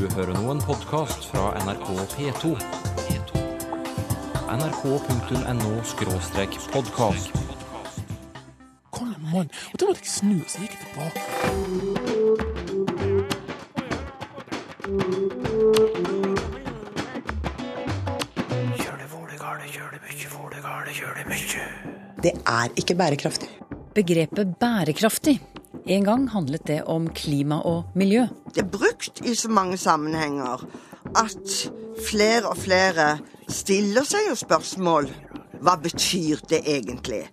Du hører nå en podkast fra NRK P2. nrk.no-podkast. Kom igjen, mann. Og da måtte jeg snu, så gikk jeg tilbake. Det er ikke bærekraftig. Begrepet bærekraftig. En gang handlet det om klima og miljø. Det er brukt i så mange sammenhenger at flere og flere stiller seg jo spørsmål hva betyr det egentlig?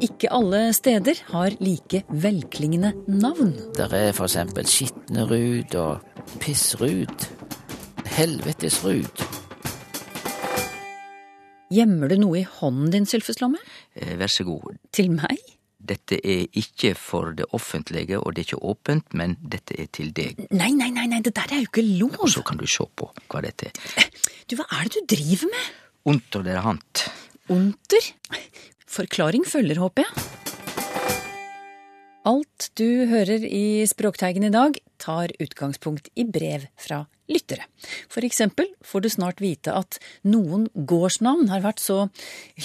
Ikke alle steder har like velklingende navn. Der er eksempel Skitnerud og Pissrud. Helvetesrud. Gjemmer du noe i hånden din, Sylfeslomme? Eh, Vær så god. Til meg? Dette er ikke for det offentlige, og det er ikke åpent, men dette er til deg. Nei, nei, nei, nei, det der er jo ikke lov. Og så kan du se på hva dette er. Du, hva er det du driver med? Unter der hand. Onter? Forklaring følger, håper jeg. Alt du hører i Språkteigen i dag, tar utgangspunkt i brev fra lyttere. For eksempel får du snart vite at noen gårdsnavn har vært så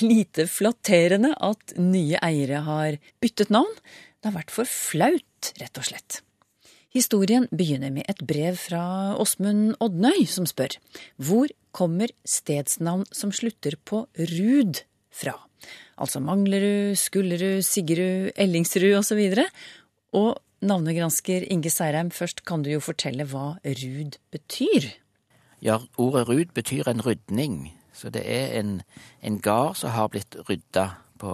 lite flatterende at nye eiere har byttet navn. Det har vært for flaut, rett og slett. Historien begynner med et brev fra Åsmund Odnøy, som spør hvor kommer stedsnavn som slutter på rud fra? Altså Manglerud, Skullerud, Siggerud, Ellingsrud osv. Og navnegransker Inge Seirheim, først kan du jo fortelle hva rud betyr. Ja, ordet rud betyr en rydning. Så det er en, en gard som har blitt rydda på,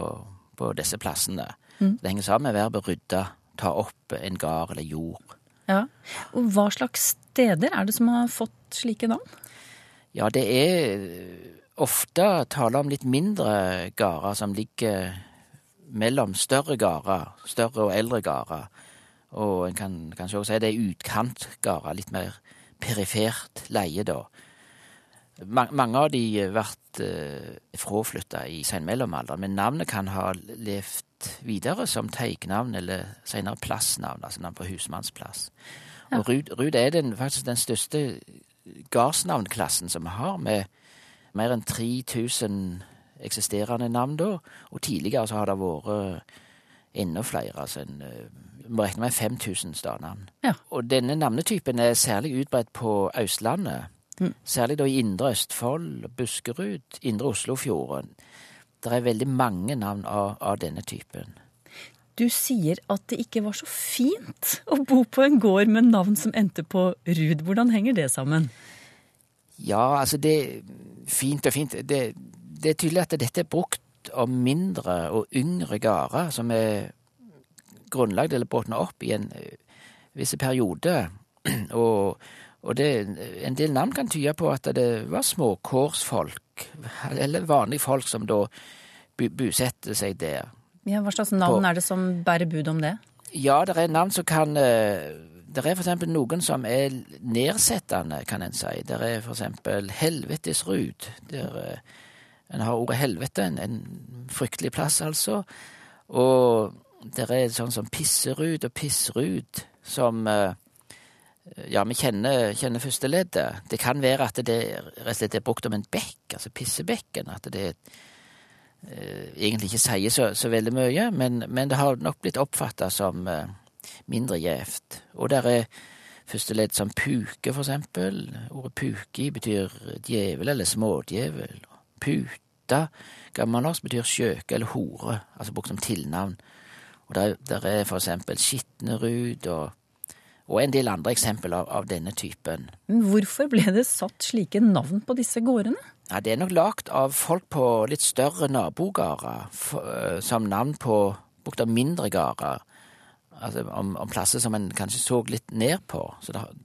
på disse plassene. Det henger sammen med verbet rydda, ta opp en gard eller jord. Ja. Og hva slags steder er det som har fått slike navn? Ja, det er ofte taler om litt mindre gårder som ligger mellom større gårder, større og eldre gårder. Og en kan kanskje også si det er utkantgårder, litt mer perifert leie, da. Mange av de vært eh, fraflytta i senmellomalderen, men navnet kan ha levd videre som teiknavn eller senere plassnavn, altså navn på husmannsplass. Og Rud, Rud er den, faktisk den største gardsnavnklassen som vi har, med mer enn 3000 eksisterende navn da, og tidligere så har det vært enda flere, altså en, eh, vi må regne med 5000 stadnavn. Ja. Og denne navnetypen er særlig utbredt på Østlandet, særlig da i Indre Østfold, Buskerud, Indre Oslofjorden. Det er veldig mange navn av, av denne typen. Du sier at det ikke var så fint å bo på en gård med navn som endte på rud. Hvordan henger det sammen? Ja, altså det Fint og fint. Det, det er tydelig at dette er brukt av mindre og yngre gårder som er grunnlagd eller båtna opp i en eh, viss periode. og, og det, en del navn kan tyde på at det var småkårsfolk, eller vanlige folk som da bosetter seg der. Ja, hva slags navn På- er det som bærer bud om det? Ja, det er navn som kan eh, Det er eksempel noen som er nedsettende, kan en si. Det er for eksempel Helvetesrud. Der eh, en har ordet helvete, en, en fryktelig plass, altså. Og det er sånn som Pisserud og Pissrud, som eh, Ja, vi kjenner, kjenner første leddet. Det kan være at det rett og slett er brukt om en bekk, altså pissebekken. At det eh, egentlig ikke sier så, så veldig mye, men, men det har nok blitt oppfatta som eh, mindre gjevt. Og der er første ledd som puke, for eksempel. Ordet puki betyr djevel eller smådjevel. Puta, gammelnorsk, betyr skjøke eller hore, altså brukt som tilnavn. Og der, der er for eksempel Skitnerud og, og en del andre eksempler av, av denne typen. Men hvorfor ble det satt slike navn på disse gårdene? Ja, Det er nok lagd av folk på litt større nabogårder, øh, som navn på brukt av mindre gårder. Altså om, om plasser som en kanskje så litt ned på. Så det har-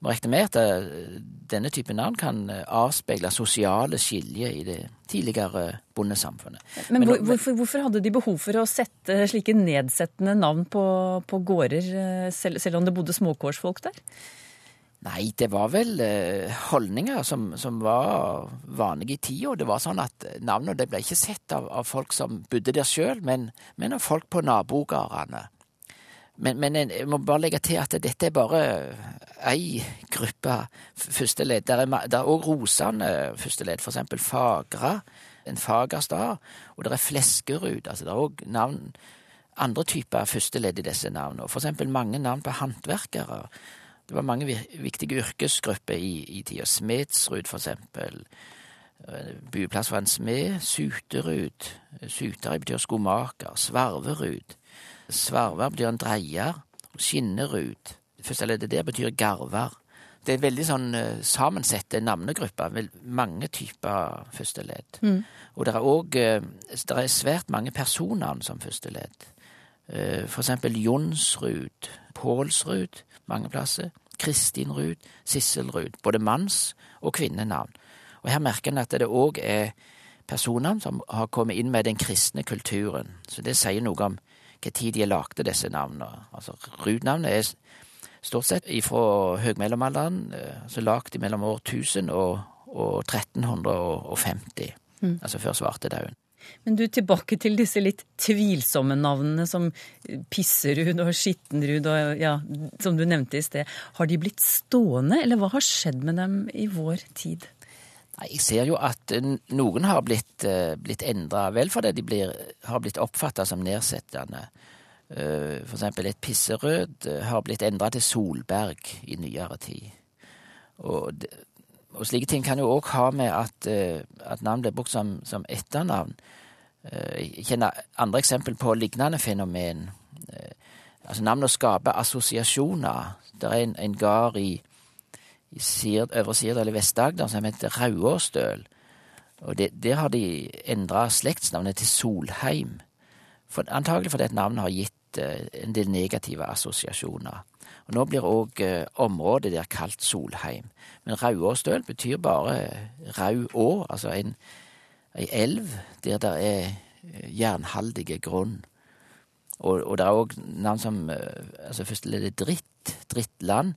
må regne med at øh, denne type navn kan øh, avspeile sosiale skiljer i det tidligere bondesamfunnet. Men, hvor, hvorfor, hvorfor hadde de behov for å sette slike nedsettende navn på, på gårder, eh, selv, selv om det bodde småkårsfolk der? Nei, det var vel eh, holdninger som, som var vanlige i tida. Det var sånn at navnet ble ikke sett av, av folk som bodde der sjøl, men, men av folk på nabogårdene. Men, men jeg må bare legge til at dette er bare ei gruppe førsteledd. første. Det er, ma- er òg rosende førsteledd, for eksempel Fagra, en fagerstad, og det er Fleskerud. Altså det er òg andre typer førsteledd i disse navnene. For eksempel mange navn på håndverkere. Det var mange viktige yrkesgrupper i, i tida. Smedsrud, for eksempel. Buplass for en smed. Suterud. Suteri betyr skomaker. Svarverud. Svarver betyr en dreier. Skinnerud. Det første leddet der betyr garver. Det er veldig sånn eh, sammensette navnegrupper. Mange typer første ledd. Og det er òg Det er svært mange personnavn som første ledd. Eh, For eksempel Jonsrud, Pålsrud mange plasser. Kristinrud, Sisselrud. Både manns- og kvinnenavn. Og her merker en at det òg er personnavn som har kommet inn med den kristne kulturen. Så det sier noe om hva tid de lagde disse navnene. Altså, Ruud-navnet er stort sett fra høgmellomalderen, eh, altså lagd mellom år 1000 og, og 1350. Altså før svartedauden. Men du, tilbake til disse litt tvilsomme navnene som Pisserud og Skittenrud og ja, som du nevnte i sted. Har de blitt stående, eller hva har skjedd med dem i vår tid? Nei, Jeg ser jo at eh, noen har blitt, eh, blitt endra, vel fordi de blir, har blitt oppfatta som nedsettende. Eh, For eksempel et pisserød har blitt endra til Solberg i nyere tid. Og, og slike ting kan jo òg ha med at, at navn blir brukt som, som etternavn. Jeg kjenner andre eksempel på lignende fenomen. Altså å skaper assosiasjoner. Det er en, en gard i i Sirt, Øvre Sirdal i Vest-Agder som heter Rauåsdøl. Og det, Der har de endra slektsnavnet til Solheim. For, antagelig fordi et navn har gitt eh, en del negative assosiasjoner. Og Nå blir òg eh, området der kalt Solheim. Men Rauåsdøl betyr bare rau å, altså en, ei elv der det er eh, jernhaldige grunn. Og, og det er òg navn som eh, altså Første ledd er dritt, drittland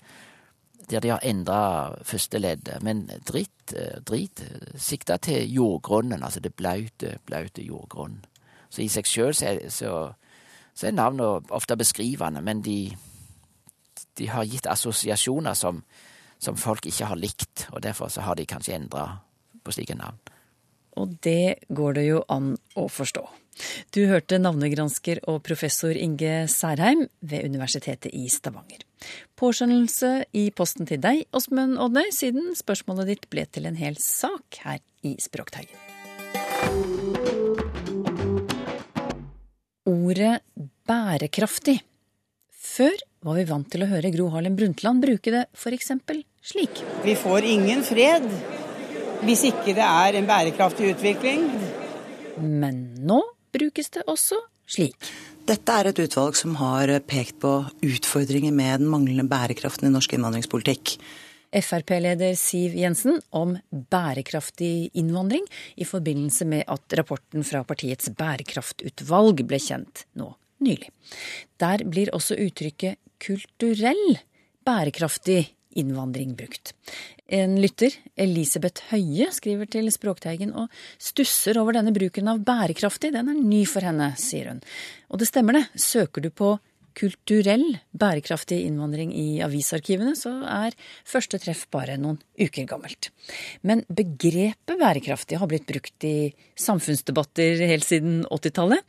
der de har endra første leddet. Men dritt, eh, drit eh, sikta til jordgrunnen, altså det blaute, blaute jordgrunnen. Så i seg sjøl så, så, så er navnet ofte beskrivende, men de, de har gitt assosiasjoner som, som folk ikke har likt, og derfor så har de kanskje endra på slike navn. Og det går det jo an å forstå. Du hørte navnegransker og professor Inge Særheim ved Universitetet i Stavanger. Påskjønnelse i posten til deg, Åsmund Odnøy, siden spørsmålet ditt ble til en hel sak her i Språkteigen. Ordet bærekraftig. Før var vi vant til å høre Gro Harlem Brundtland bruke det f.eks. slik. Vi får ingen fred hvis ikke det er en bærekraftig utvikling. Men nå brukes det også slik. Dette er et utvalg som har pekt på utfordringer med den manglende bærekraften i norsk innvandringspolitikk. Frp-leder Siv Jensen om bærekraftig innvandring i forbindelse med at rapporten fra partiets bærekraftutvalg ble kjent nå nylig. Der blir også uttrykket kulturell bærekraftig innvandring brukt. En lytter, Elisabeth Høie, skriver til Språkteigen og stusser over denne bruken av bærekraftig. Den er ny for henne, sier hun. Og det stemmer det. Søker du på kulturell bærekraftig innvandring i avisarkivene, så er første treff bare noen uker gammelt. Men begrepet bærekraftig har blitt brukt i samfunnsdebatter helt siden 80-tallet.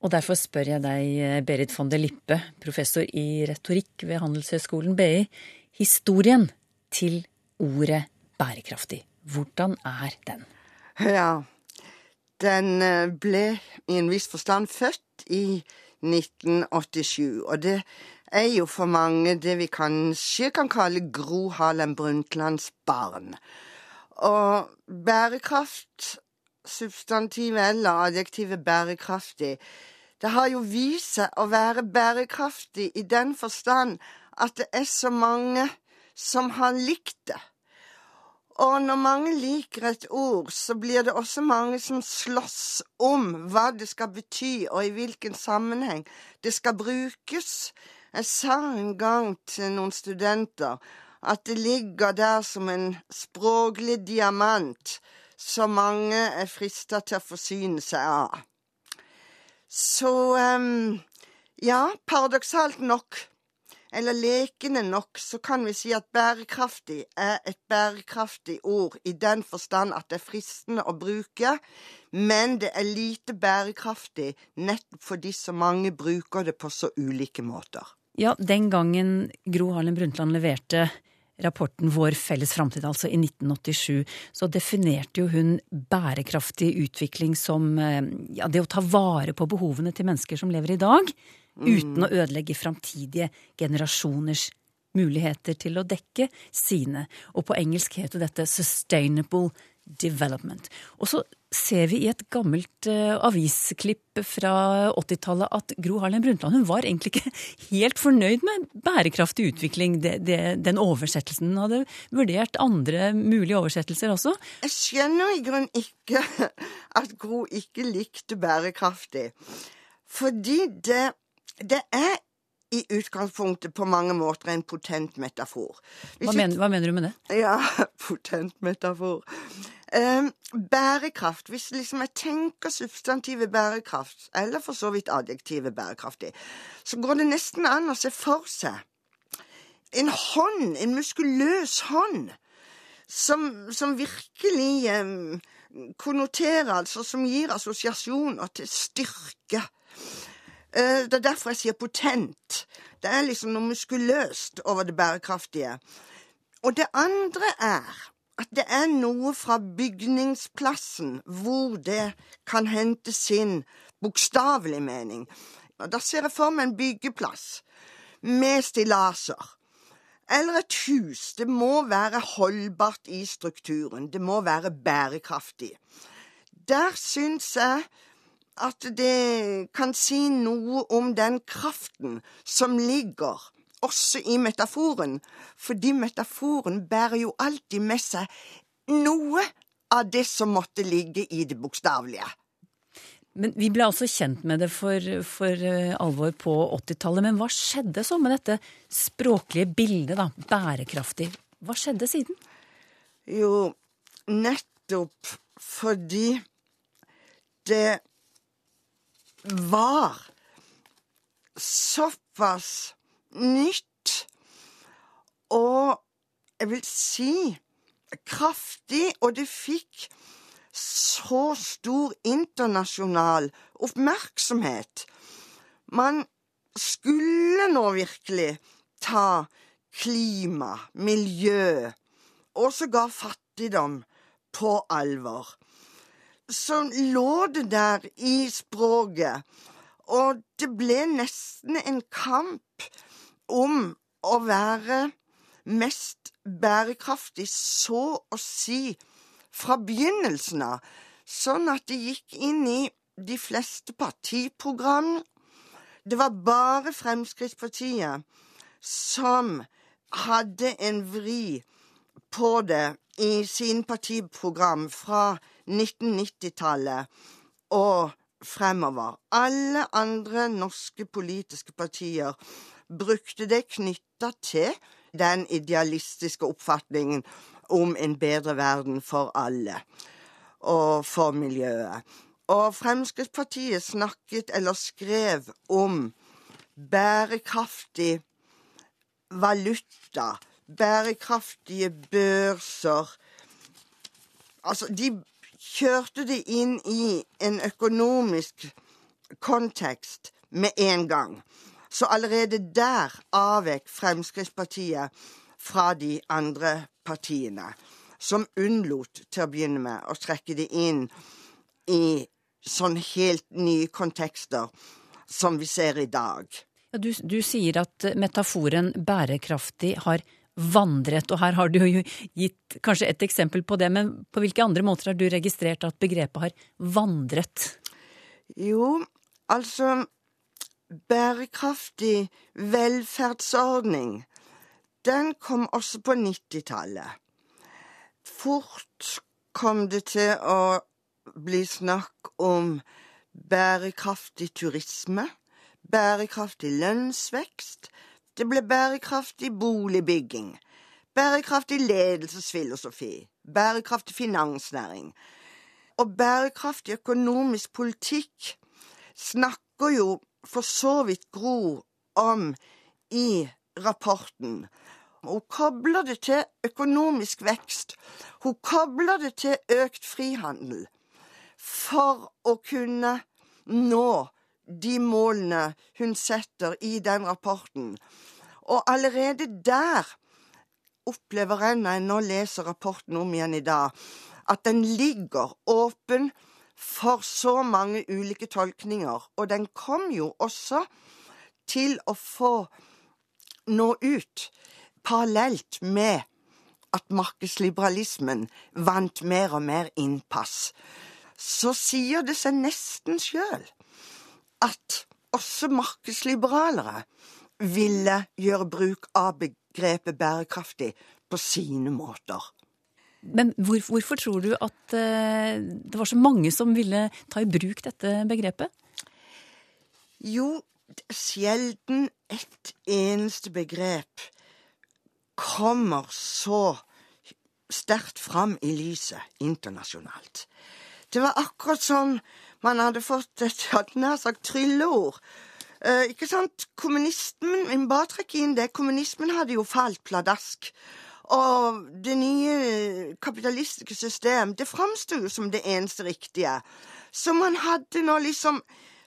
Og derfor spør jeg deg, Berit von der Lippe, professor i retorikk ved Handelshøyskolen BI, historien til ordet bærekraftig. Hvordan er den? Ja, den eh, ble i en viss forstand født i 1987, og det er jo for mange det vi kanskje kan kalle Gro Harlem Brundtlands barn. Og bærekraft, substantivet eller adjektivet bærekraftig, det har jo vist seg å være bærekraftig i den forstand at det er så mange som har likt det. Og når mange liker et ord, så blir det også mange som slåss om hva det skal bety, og i hvilken sammenheng det skal brukes. Jeg sa en gang til noen studenter at det ligger der som en språklig diamant som mange er frista til å forsyne seg av. Så um, ja, paradoksalt nok eller lekende nok, så kan vi si at bærekraftig er et bærekraftig ord i den forstand at det er fristende å bruke, men det er lite bærekraftig nettopp fordi så mange bruker det på så ulike måter. Ja, den gangen Gro Harlem Brundtland leverte rapporten Vår felles framtid, altså i 1987, så definerte jo hun bærekraftig utvikling som eh, ja, det å ta vare på behovene til mennesker som lever i dag, uten å ødelegge framtidige generasjoners muligheter til å dekke sine. Og på engelsk heter dette sustainable development. Og så ser vi i et gammelt uh, avisklipp fra 80-tallet at Gro Harlem Brundtland hun var egentlig ikke helt fornøyd med bærekraftig utvikling, det, det, den oversettelsen. Hun hadde vurdert andre mulige oversettelser også. Jeg skjønner i grunnen ikke at Gro ikke likte bærekraftig. Fordi det, det er i utgangspunktet på mange måter en potent metafor. Hva, mener, hva mener du med det? Ja, potent metafor. Um, bærekraft. Hvis liksom jeg tenker substantivet bærekraft, eller for så vidt adjektivet bærekraftig, så går det nesten an å se for seg en hånd, en muskuløs hånd, som, som virkelig um, konnoterer, altså som gir assosiasjoner til styrke. Uh, det er derfor jeg sier potent. Det er liksom noe muskuløst over det bærekraftige. Og det andre er at det er noe fra bygningsplassen hvor det kan hente sin bokstavelig mening. Og da ser jeg for meg en byggeplass med stillaser. Eller et hus. Det må være holdbart i strukturen. Det må være bærekraftig. Der syns jeg at det kan si noe om den kraften som ligger også i metaforen, fordi metaforen bærer jo alltid med seg noe av det som måtte ligge i det bokstavelige. Men Vi ble altså kjent med det for, for uh, alvor på 80-tallet. Men hva skjedde så med dette språklige bildet, da? Bærekraftig. Hva skjedde siden? Jo, nettopp fordi det var såpass nytt og jeg vil si kraftig, og det fikk så stor internasjonal oppmerksomhet. Man skulle nå virkelig ta klima, miljø og sågar fattigdom på alvor. Så lå det der i språket, og det ble nesten en kamp om å være mest bærekraftig, så å si fra begynnelsen av, sånn at det gikk inn i de fleste partiprogram. Det var bare Fremskrittspartiet som hadde en vri på det i sin partiprogram fra 1990-tallet og fremover. Alle andre norske politiske partier brukte det knytta til den idealistiske oppfatningen om en bedre verden for alle og for miljøet. Og Fremskrittspartiet snakket eller skrev om bærekraftig valuta, bærekraftige børser Altså, de kjørte det inn i en økonomisk kontekst med en gang. Så allerede der avvek Fremskrittspartiet fra de andre partiene, som unnlot til å begynne med å trekke det inn i sånn helt nye kontekster som vi ser i dag. Ja, du, du sier at metaforen bærekraftig har vandret, og her har du jo gitt kanskje et eksempel på det, men på hvilke andre måter har du registrert at begrepet har vandret? Jo, altså bærekraftig velferdsordning, den kom også på 90-tallet. Fort kom det til å bli snakk om bærekraftig turisme, bærekraftig lønnsvekst, det ble bærekraftig boligbygging, bærekraftig ledelsesfilosofi, bærekraftig finansnæring. Og bærekraftig økonomisk politikk snakker jo for så vidt Gro om i rapporten. Hun kobler det til økonomisk vekst. Hun kobler det til økt frihandel. For å kunne nå de målene hun setter i den rapporten. Og allerede der opplever jeg, når jeg nå leser rapporten om igjen i dag, at den ligger åpen for så mange ulike tolkninger. Og den kom jo også til å få nå ut parallelt med at markedsliberalismen vant mer og mer innpass. Så sier det seg nesten sjøl at også markedsliberalere ville gjøre bruk av begrepet bærekraftig på sine måter. Men hvor, hvorfor tror du at eh, det var så mange som ville ta i bruk dette begrepet? Jo, sjelden et eneste begrep kommer så sterkt fram i lyset internasjonalt. Det var akkurat sånn man hadde fått et hadde nær sagt trylleord. Eh, ikke sant? Kommunismen Vi må bare trekke inn det. Kommunismen hadde jo falt pladask. Og det nye kapitalistiske system, det framsto jo som det eneste riktige. Så man hadde nå liksom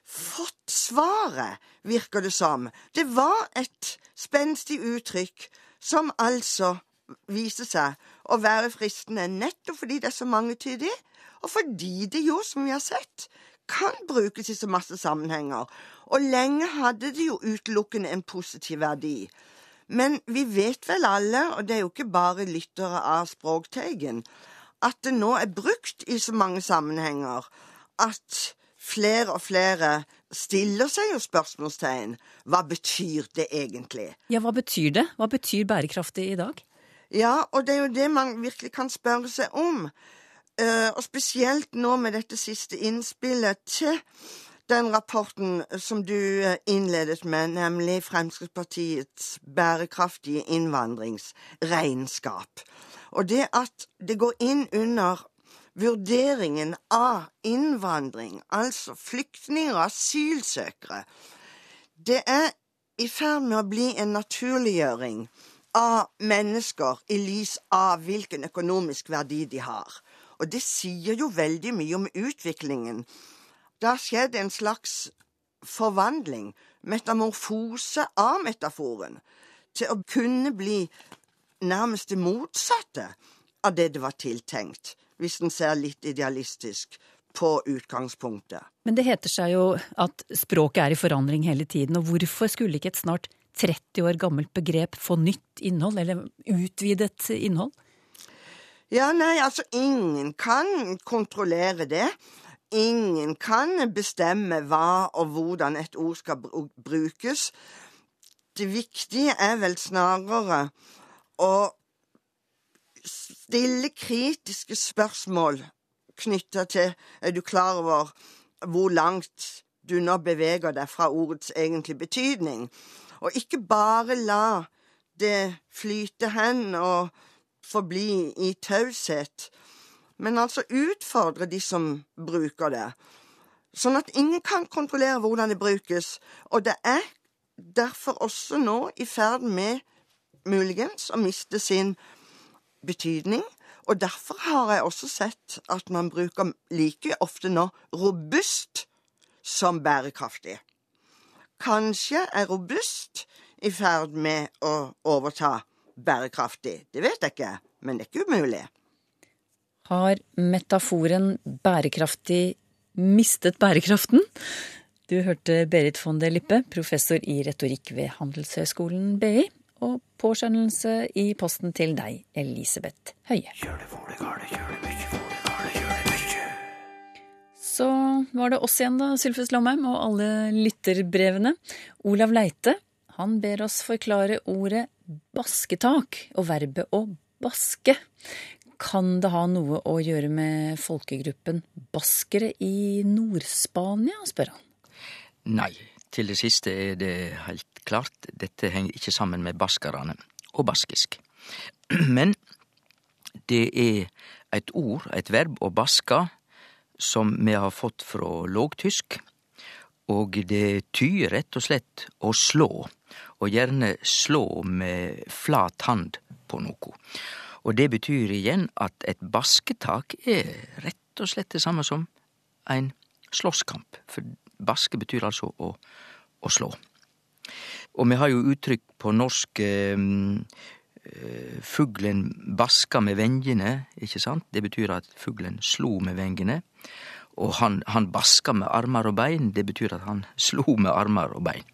fått svaret, virker det som. Det var et spenstig uttrykk som altså viser seg å være fristende nettopp fordi det er så mangetydig, og fordi det jo, som vi har sett, kan brukes i så masse sammenhenger. Og lenge hadde det jo utelukkende en positiv verdi. Men vi vet vel alle, og det er jo ikke bare lyttere av Språkteigen, at det nå er brukt i så mange sammenhenger at flere og flere stiller seg jo spørsmålstegn. Hva betyr det egentlig? Ja, hva betyr det? Hva betyr bærekraftig i dag? Ja, og det er jo det man virkelig kan spørre seg om. Uh, og spesielt nå med dette siste innspillet til den rapporten som du eh, innledet med, nemlig Fremskrittspartiets bærekraftige innvandringsregnskap. Og det at det går inn under vurderingen av innvandring, altså flyktninger og asylsøkere, det er i ferd med å bli en naturliggjøring av mennesker i lys av hvilken økonomisk verdi de har. Og det sier jo veldig mye om utviklingen. Det har skjedd en slags forvandling, metamorfose av metaforen, til å kunne bli nærmest det motsatte av det det var tiltenkt hvis en ser litt idealistisk på utgangspunktet. Men det heter seg jo at språket er i forandring hele tiden, og hvorfor skulle ikke et snart 30 år gammelt begrep få nytt innhold, eller utvidet innhold? Ja, nei, altså ingen kan kontrollere det. Ingen kan bestemme hva og hvordan et ord skal brukes. Det viktige er vel snarere å stille kritiske spørsmål knytta til Er du klar over hvor langt du nå beveger deg fra ordets egentlige betydning? Og ikke bare la det flyte hen og forbli i taushet, men altså utfordre de som bruker det, sånn at ingen kan kontrollere hvordan det brukes. Og det er derfor også nå i ferd med muligens å miste sin betydning. Og derfor har jeg også sett at man bruker like ofte nå robust som bærekraftig. Kanskje er robust i ferd med å overta bærekraftig. Det vet jeg ikke, men det er ikke umulig. Har metaforen bærekraftig mistet bærekraften? Du hørte Berit von der Lippe, professor i retorikk ved Handelshøyskolen BI og påskjønnelse i posten til deg, Elisabeth Høie. Så var det oss igjen, da, Sylfus Lomheim, og alle lytterbrevene. Olav Leite han ber oss forklare ordet basketak og verbet å baske. Kan det ha noe å gjøre med folkegruppen baskere i Nord-Spania, spør han. Nei, til det siste er det helt klart. Dette henger ikke sammen med baskerne og baskisk. Men det er et ord, et verb, å baska, som vi har fått fra lågtysk. Og det tyder rett og slett å slå. Og gjerne slå med flat hand på noe. Og det betyr igjen at et basketak er rett og slett det samme som ein slåsskamp. For baske betyr altså å, å slå. Og vi har jo uttrykk på norsk eh, Fuglen baska med vengene, ikke sant? Det betyr at fuglen slo med vengene. Og han, han baska med armer og bein, det betyr at han slo med armer og bein.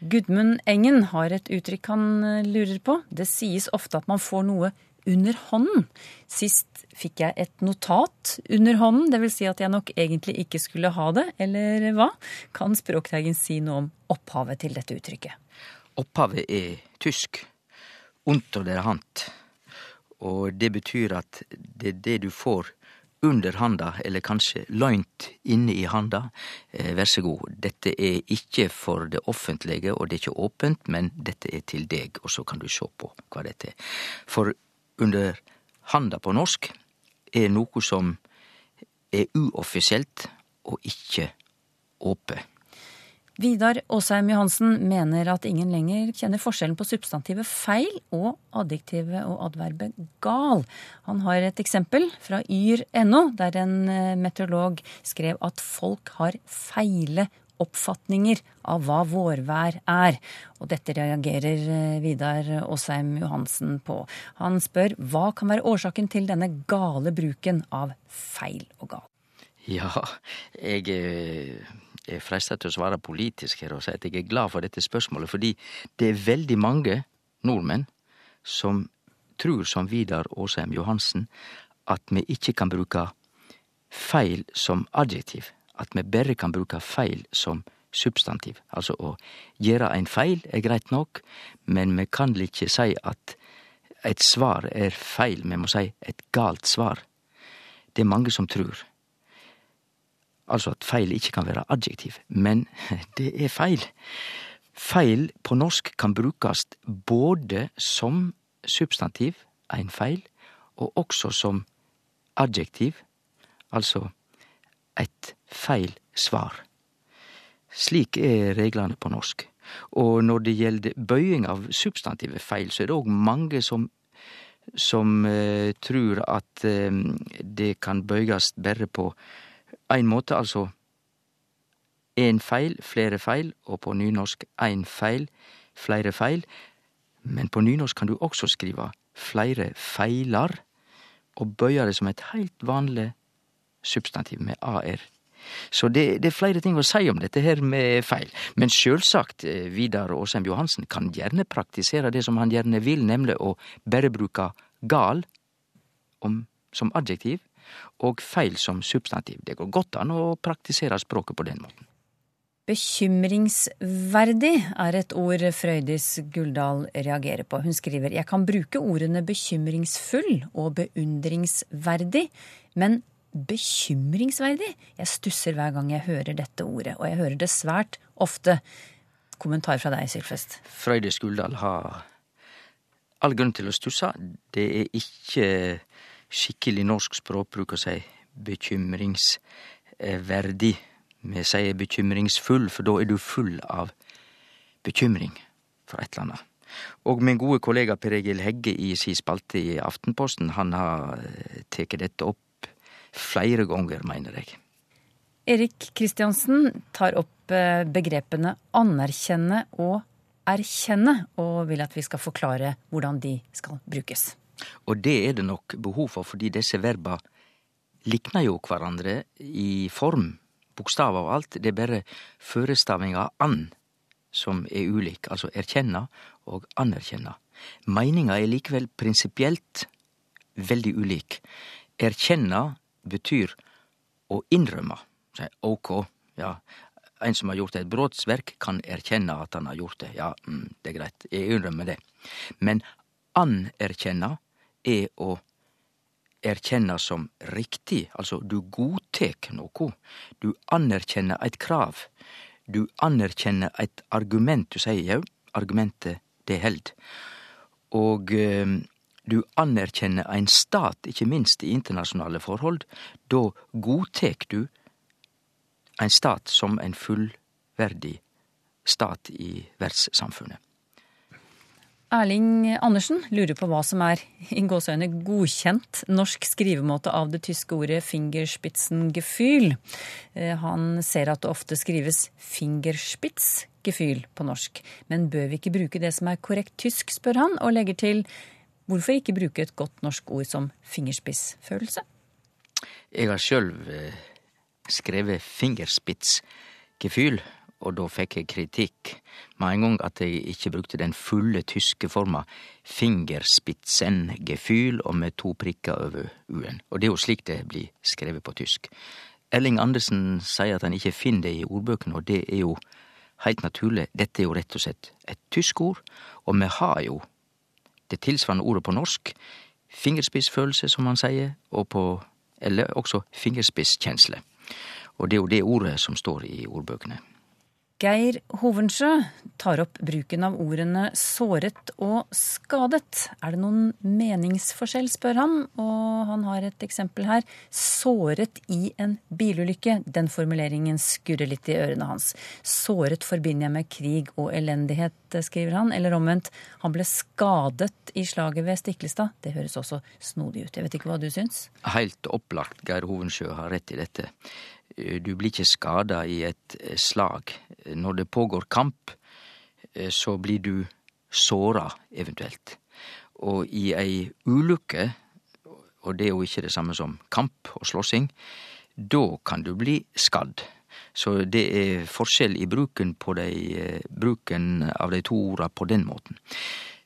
Gudmund Engen har et uttrykk han eh, lurer på. Det sies ofte at man får noe under hånden. Sist fikk jeg et notat under hånden, dvs. Si at jeg nok egentlig ikke skulle ha det, eller hva? Kan Språkteigen si noe om opphavet til dette uttrykket? Opphavet er tysk. Unter der hand. Og det betyr at det er det du får under handa, eller kanskje løynt inne i handa. Eh, vær så god, dette er ikke for det offentlige, og det er ikke åpent, men dette er til deg, og så kan du se på hva dette er. For under handa på norsk er noe som er uoffisielt og ikke åpe. Vidar Aasheim Johansen mener at ingen lenger kjenner forskjellen på substantivet feil og adjektivet og adverbet gal. Han har et eksempel fra yr.no, der en eh, meteorolog skrev at folk har feile oppfatninger av hva vårvær er. Og dette reagerer eh, Vidar Aasheim Johansen på. Han spør hva kan være årsaken til denne gale bruken av feil og gal? Ja, jeg eh, er freista til å svare politisk her og si at jeg er glad for dette spørsmålet, fordi det er veldig mange nordmenn som tror, som Vidar Aasheim Johansen, at vi ikke kan bruke feil som adjektiv at vi bare kan bruke feil som substantiv. Altså å gjøre ein feil er greit nok, men vi kan ikkje si at et svar er feil, vi må si et galt svar. Det er mange som tror. Altså at feil ikke kan være adjektiv, men det er feil. Feil på norsk kan brukast både som substantiv, ein feil, og også som adjektiv, altså et feil svar. Slik er reglene på norsk. Og når det gjelder bøying av substantivet feil, så er det òg mange som, som uh, tror at uh, det kan bøyes bare på én måte, altså én feil, flere feil, og på nynorsk én feil, flere feil. Men på nynorsk kan du også skrive flere feilar, og bøye det som et heilt vanlig substantiv med AR. Så det, det, er flere ting å si om dette her med feil. Men sjølsagt, eh, Vidar Åsheim Johansen kan gjerne praktisere det som han gjerne vil, nemlig å bare bruke gal om, som adjektiv og feil som substantiv. Det går godt an å praktisere språket på den måten. Bekymringsverdig er et ord Frøydis Guldal reagerer på. Hun skriver jeg kan bruke ordene bekymringsfull og beundringsverdig, men bekymringsverdig. Jeg stusser hver gang jeg hører dette ordet, og jeg hører det svært ofte. Kommentar fra deg, Sylfest. Frøydis Guldal har all grunn til å stusse. Det er ikke skikkelig norsk språkbruk å si bekymringsverdig. Vi sier bekymringsfull, for da er du full av bekymring for et eller annet. Og min gode kollega Per Egil Hegge i si spalte i Aftenposten, han har tatt dette opp flere ganger, mener jeg. Erik Kristiansen tar opp eh, begrepene anerkjenne og erkjenne, og vil at vi skal forklare hvordan de skal brukes. Og det er det nok behov for, fordi disse verba likner jo hverandre i form, bokstav og alt. Det er bare førestavinga an som er ulik, altså erkjenna og anerkjenna. Meininga er likevel prinsipielt veldig ulik. Erkjenna betyr å innrømme. Ok, ja, en som har gjort et brotsverk, kan erkjenne at han har gjort det. Ja, mm, det er greit, jeg innrømmer det. Men anerkjenne er å erkjenne som riktig, altså du godtek noe. Du anerkjenner eit krav. Du anerkjenner eit argument. Du sier jau, argumentet det held. Og eh, du anerkjenner ein stat, ikkje minst i internasjonale forhold, da godtek du ein stat som ein fullverdig stat i verdssamfunnet. Erling Andersen lurer på hva som er i gåseøyne godkjent norsk skrivemåte av det tyske ordet 'fingerspitzengefühl'. Eh, Han ser at det ofte skrives 'fingerspitzgefühl' på norsk. Men bør vi ikke bruke det som er korrekt tysk, spør han, og legger til hvorfor ikke bruke et godt norsk ord som fingerspissfølelse? Jeg har sjøl skrevet fingerspitzgefühl, og da fikk jeg kritikk med en gang at jeg ikke brukte den fulle tyske forma fingerspitzengefühl og med to prikker over u-en. Og det er jo slik det blir skrevet på tysk. Elling Andersen sier at han ikke finner det i ordbøkene, og det er jo heilt naturlig. Dette er jo rett og slett et tysk ord, og vi har jo det tilsvarende ordet på norsk, fingerspissfølelse, som han sier, og på, eller også fingerspisskjensle. Og det er jo det ordet som står i ordbøkene. Geir Hovensjø tar opp bruken av ordene såret og skadet. Er det noen meningsforskjell, spør han, og han har et eksempel her. Såret i en bilulykke. Den formuleringen skurrer litt i ørene hans. Såret forbinder jeg med krig og elendighet, skriver han. Eller omvendt, han ble skadet i slaget ved Stiklestad. Det høres også snodig ut. Jeg vet ikke hva du syns? Helt opplagt Geir Hovensjø har rett i dette. Du blir ikke skada i et slag. Når det pågår kamp, så blir du såra, eventuelt. Og i ei ulykke, og det er jo ikke det samme som kamp og slåssing, da kan du bli skadd. Så det er forskjell i bruken, de, bruken av de to orda på den måten.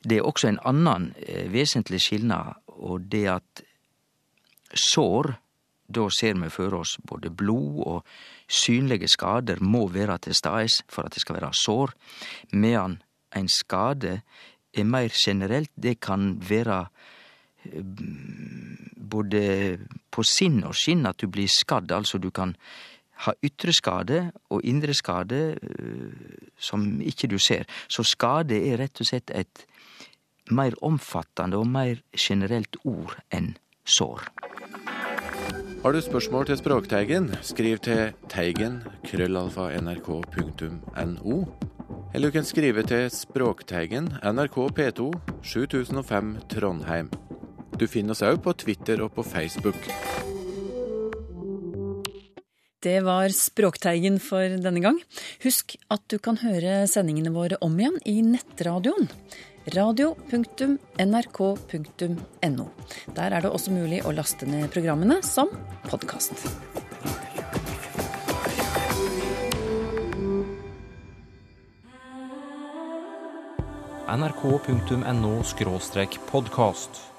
Det er også en annen vesentlig skilnad, og det at sår da ser vi for oss både blod og synlige skader må være til stades for at det skal være sår, medan en skade er meir generelt. Det kan være både på sinn og skinn at du blir skadd. Altså du kan ha ytre skade og indre skade som ikke du ser. Så skade er rett og slett et meir omfattende og meir generelt ord enn sår. Har du spørsmål til Språkteigen, skriv til teigen krøllalfa nrk.no. Eller du kan skrive til Språkteigen, NRK P2, 7005 Trondheim. Du finner oss òg på Twitter og på Facebook. Det var Språkteigen for denne gang. Husk at du kan høre sendingene våre om igjen i nettradioen radio.nrk.no. Der er det også mulig å laste ned programmene som podkast. nrk.no podkast.